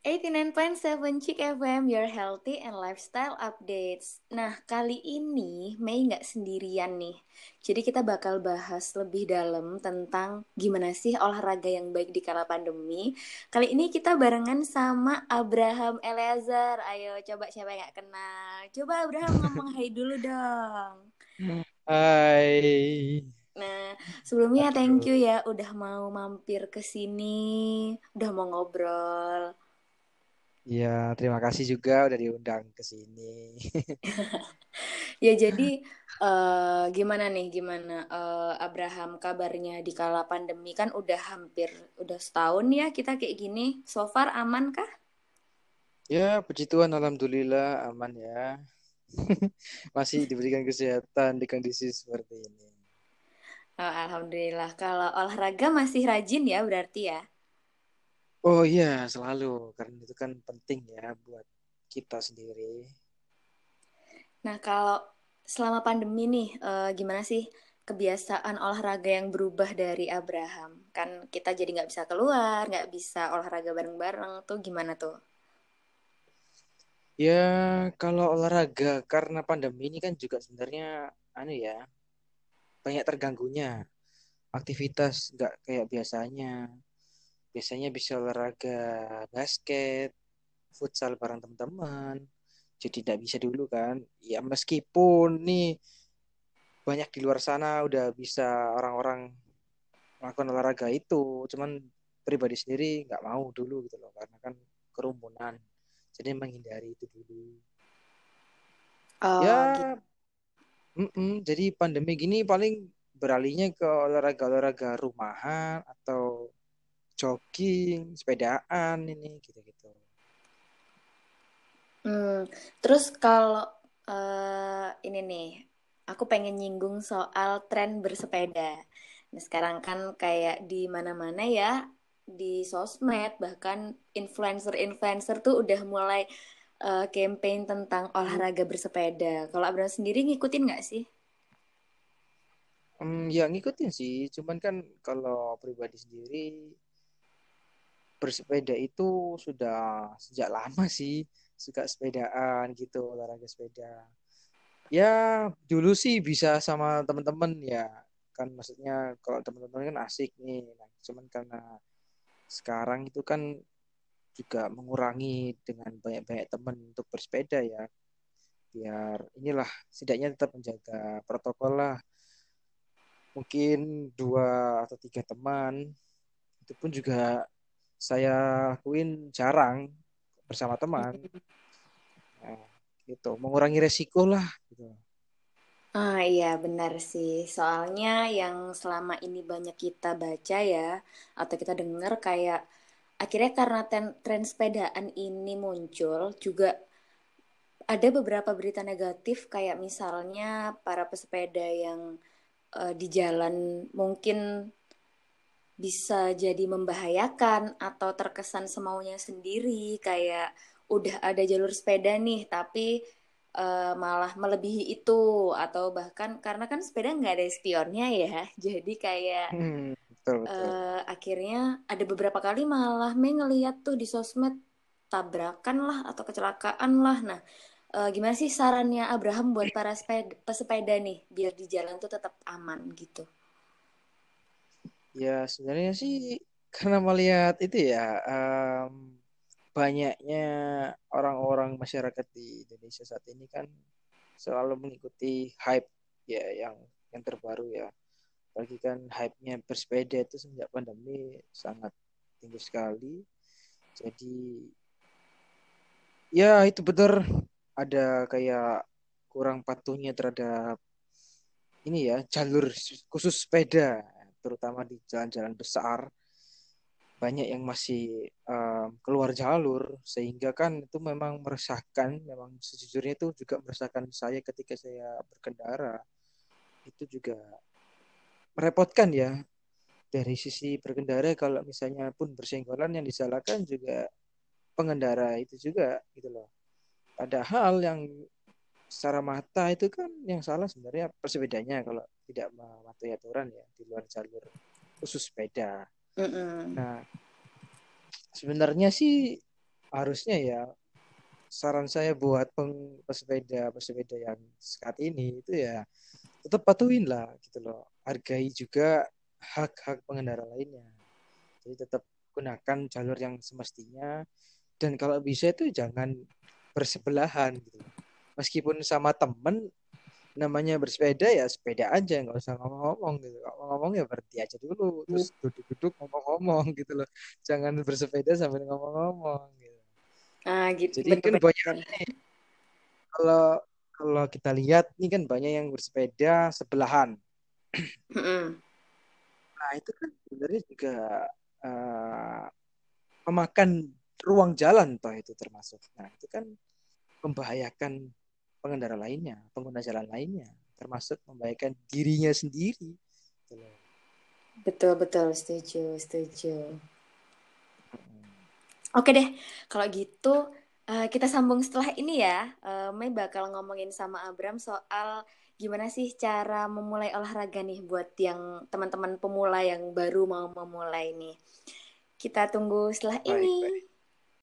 89.7 Chick FM, your healthy and lifestyle updates. Nah, kali ini Mei nggak sendirian nih. Jadi kita bakal bahas lebih dalam tentang gimana sih olahraga yang baik di kala pandemi. Kali ini kita barengan sama Abraham Eleazar. Ayo coba siapa yang nggak kenal. Coba Abraham ngomong hai dulu dong. Hai. Nah, sebelumnya thank you ya udah mau mampir ke sini, udah mau ngobrol. Ya, terima kasih juga udah diundang ke sini. ya jadi uh, gimana nih gimana uh, Abraham kabarnya di kala pandemi kan udah hampir udah setahun ya kita kayak gini. So far aman kah? Ya, puji Tuhan alhamdulillah aman ya. Masih diberikan kesehatan di kondisi seperti ini. Oh, alhamdulillah. Kalau olahraga masih rajin ya berarti ya? Oh iya, selalu. Karena itu kan penting ya buat kita sendiri. Nah, kalau selama pandemi nih, uh, gimana sih kebiasaan olahraga yang berubah dari Abraham? Kan kita jadi nggak bisa keluar, nggak bisa olahraga bareng-bareng, tuh gimana tuh? Ya, kalau olahraga karena pandemi ini kan juga sebenarnya anu ya, banyak terganggunya. Aktivitas nggak kayak biasanya biasanya bisa olahraga basket, futsal bareng teman-teman. Jadi tidak bisa dulu kan. Ya meskipun nih banyak di luar sana udah bisa orang-orang melakukan olahraga itu, cuman pribadi sendiri nggak mau dulu gitu loh karena kan kerumunan. Jadi menghindari itu dulu. Oh, ya, gitu. mm -mm, jadi pandemi gini paling beralihnya ke olahraga-olahraga rumahan atau jogging, sepedaan ini gitu-gitu. Hmm, terus kalau uh, ini nih, aku pengen nyinggung soal tren bersepeda. Nah, sekarang kan kayak di mana-mana ya, di sosmed bahkan influencer-influencer tuh udah mulai uh, campaign tentang olahraga bersepeda. Kalau Abraham sendiri ngikutin nggak sih? Hmm, ya ngikutin sih, cuman kan kalau pribadi sendiri bersepeda itu sudah sejak lama sih suka sepedaan gitu olahraga sepeda. Ya dulu sih bisa sama teman-teman ya kan maksudnya kalau teman-teman kan asik nih. Nah, cuman karena sekarang itu kan juga mengurangi dengan banyak-banyak teman untuk bersepeda ya. Biar inilah setidaknya tetap menjaga protokol lah. Mungkin dua atau tiga teman itu pun juga saya lakuin jarang bersama teman. Nah, gitu, mengurangi resiko lah. Gitu. Ah iya benar sih. Soalnya yang selama ini banyak kita baca ya atau kita dengar kayak akhirnya karena tren, tren sepedaan ini muncul juga ada beberapa berita negatif kayak misalnya para pesepeda yang uh, di jalan mungkin bisa jadi membahayakan atau terkesan semaunya sendiri kayak udah ada jalur sepeda nih tapi uh, malah melebihi itu atau bahkan karena kan sepeda nggak ada spionnya ya jadi kayak hmm, betul, betul. Uh, akhirnya ada beberapa kali malah Mei ngeliat tuh di sosmed tabrakan lah atau kecelakaan lah nah uh, gimana sih sarannya Abraham buat para sepeda, pesepeda nih biar di jalan tuh tetap aman gitu Ya sebenarnya sih karena melihat itu ya um, banyaknya orang-orang masyarakat di Indonesia saat ini kan selalu mengikuti hype ya yang yang terbaru ya. Bagi kan hype-nya bersepeda itu sejak pandemi sangat tinggi sekali. Jadi ya itu betul ada kayak kurang patuhnya terhadap ini ya jalur khusus sepeda terutama di jalan-jalan besar banyak yang masih um, keluar jalur sehingga kan itu memang meresahkan memang sejujurnya itu juga meresahkan saya ketika saya berkendara. Itu juga merepotkan ya. Dari sisi berkendara kalau misalnya pun bersenggolan yang disalahkan juga pengendara itu juga gitu loh. Padahal yang secara mata itu kan yang salah sebenarnya persepedanya kalau tidak mematuhi aturan ya di luar jalur khusus sepeda. Mm -mm. Nah, sebenarnya sih harusnya ya saran saya buat peng, pesepeda pesepeda yang saat ini itu ya tetap patuhin lah gitu loh hargai juga hak-hak pengendara lainnya jadi tetap gunakan jalur yang semestinya dan kalau bisa itu jangan bersebelahan gitu meskipun sama temen namanya bersepeda ya sepeda aja nggak usah ngomong-ngomong gitu. Kalau ngomong ya berhenti aja dulu terus duduk-duduk ngomong-ngomong gitu loh. Jangan bersepeda sambil ngomong-ngomong gitu. Ah gitu. Jadi kan banyak kalau kalau kita lihat ini kan banyak yang bersepeda sebelahan. Nah itu kan sebenarnya juga uh, memakan ruang jalan toh itu termasuk. Nah itu kan membahayakan pengendara lainnya, pengguna jalan lainnya, termasuk membahayakan dirinya sendiri. Betul betul setuju setuju. Oke deh, kalau gitu uh, kita sambung setelah ini ya. Uh, Mei bakal ngomongin sama Abram soal gimana sih cara memulai olahraga nih buat yang teman-teman pemula yang baru mau memulai nih. Kita tunggu setelah baik, ini. Baik.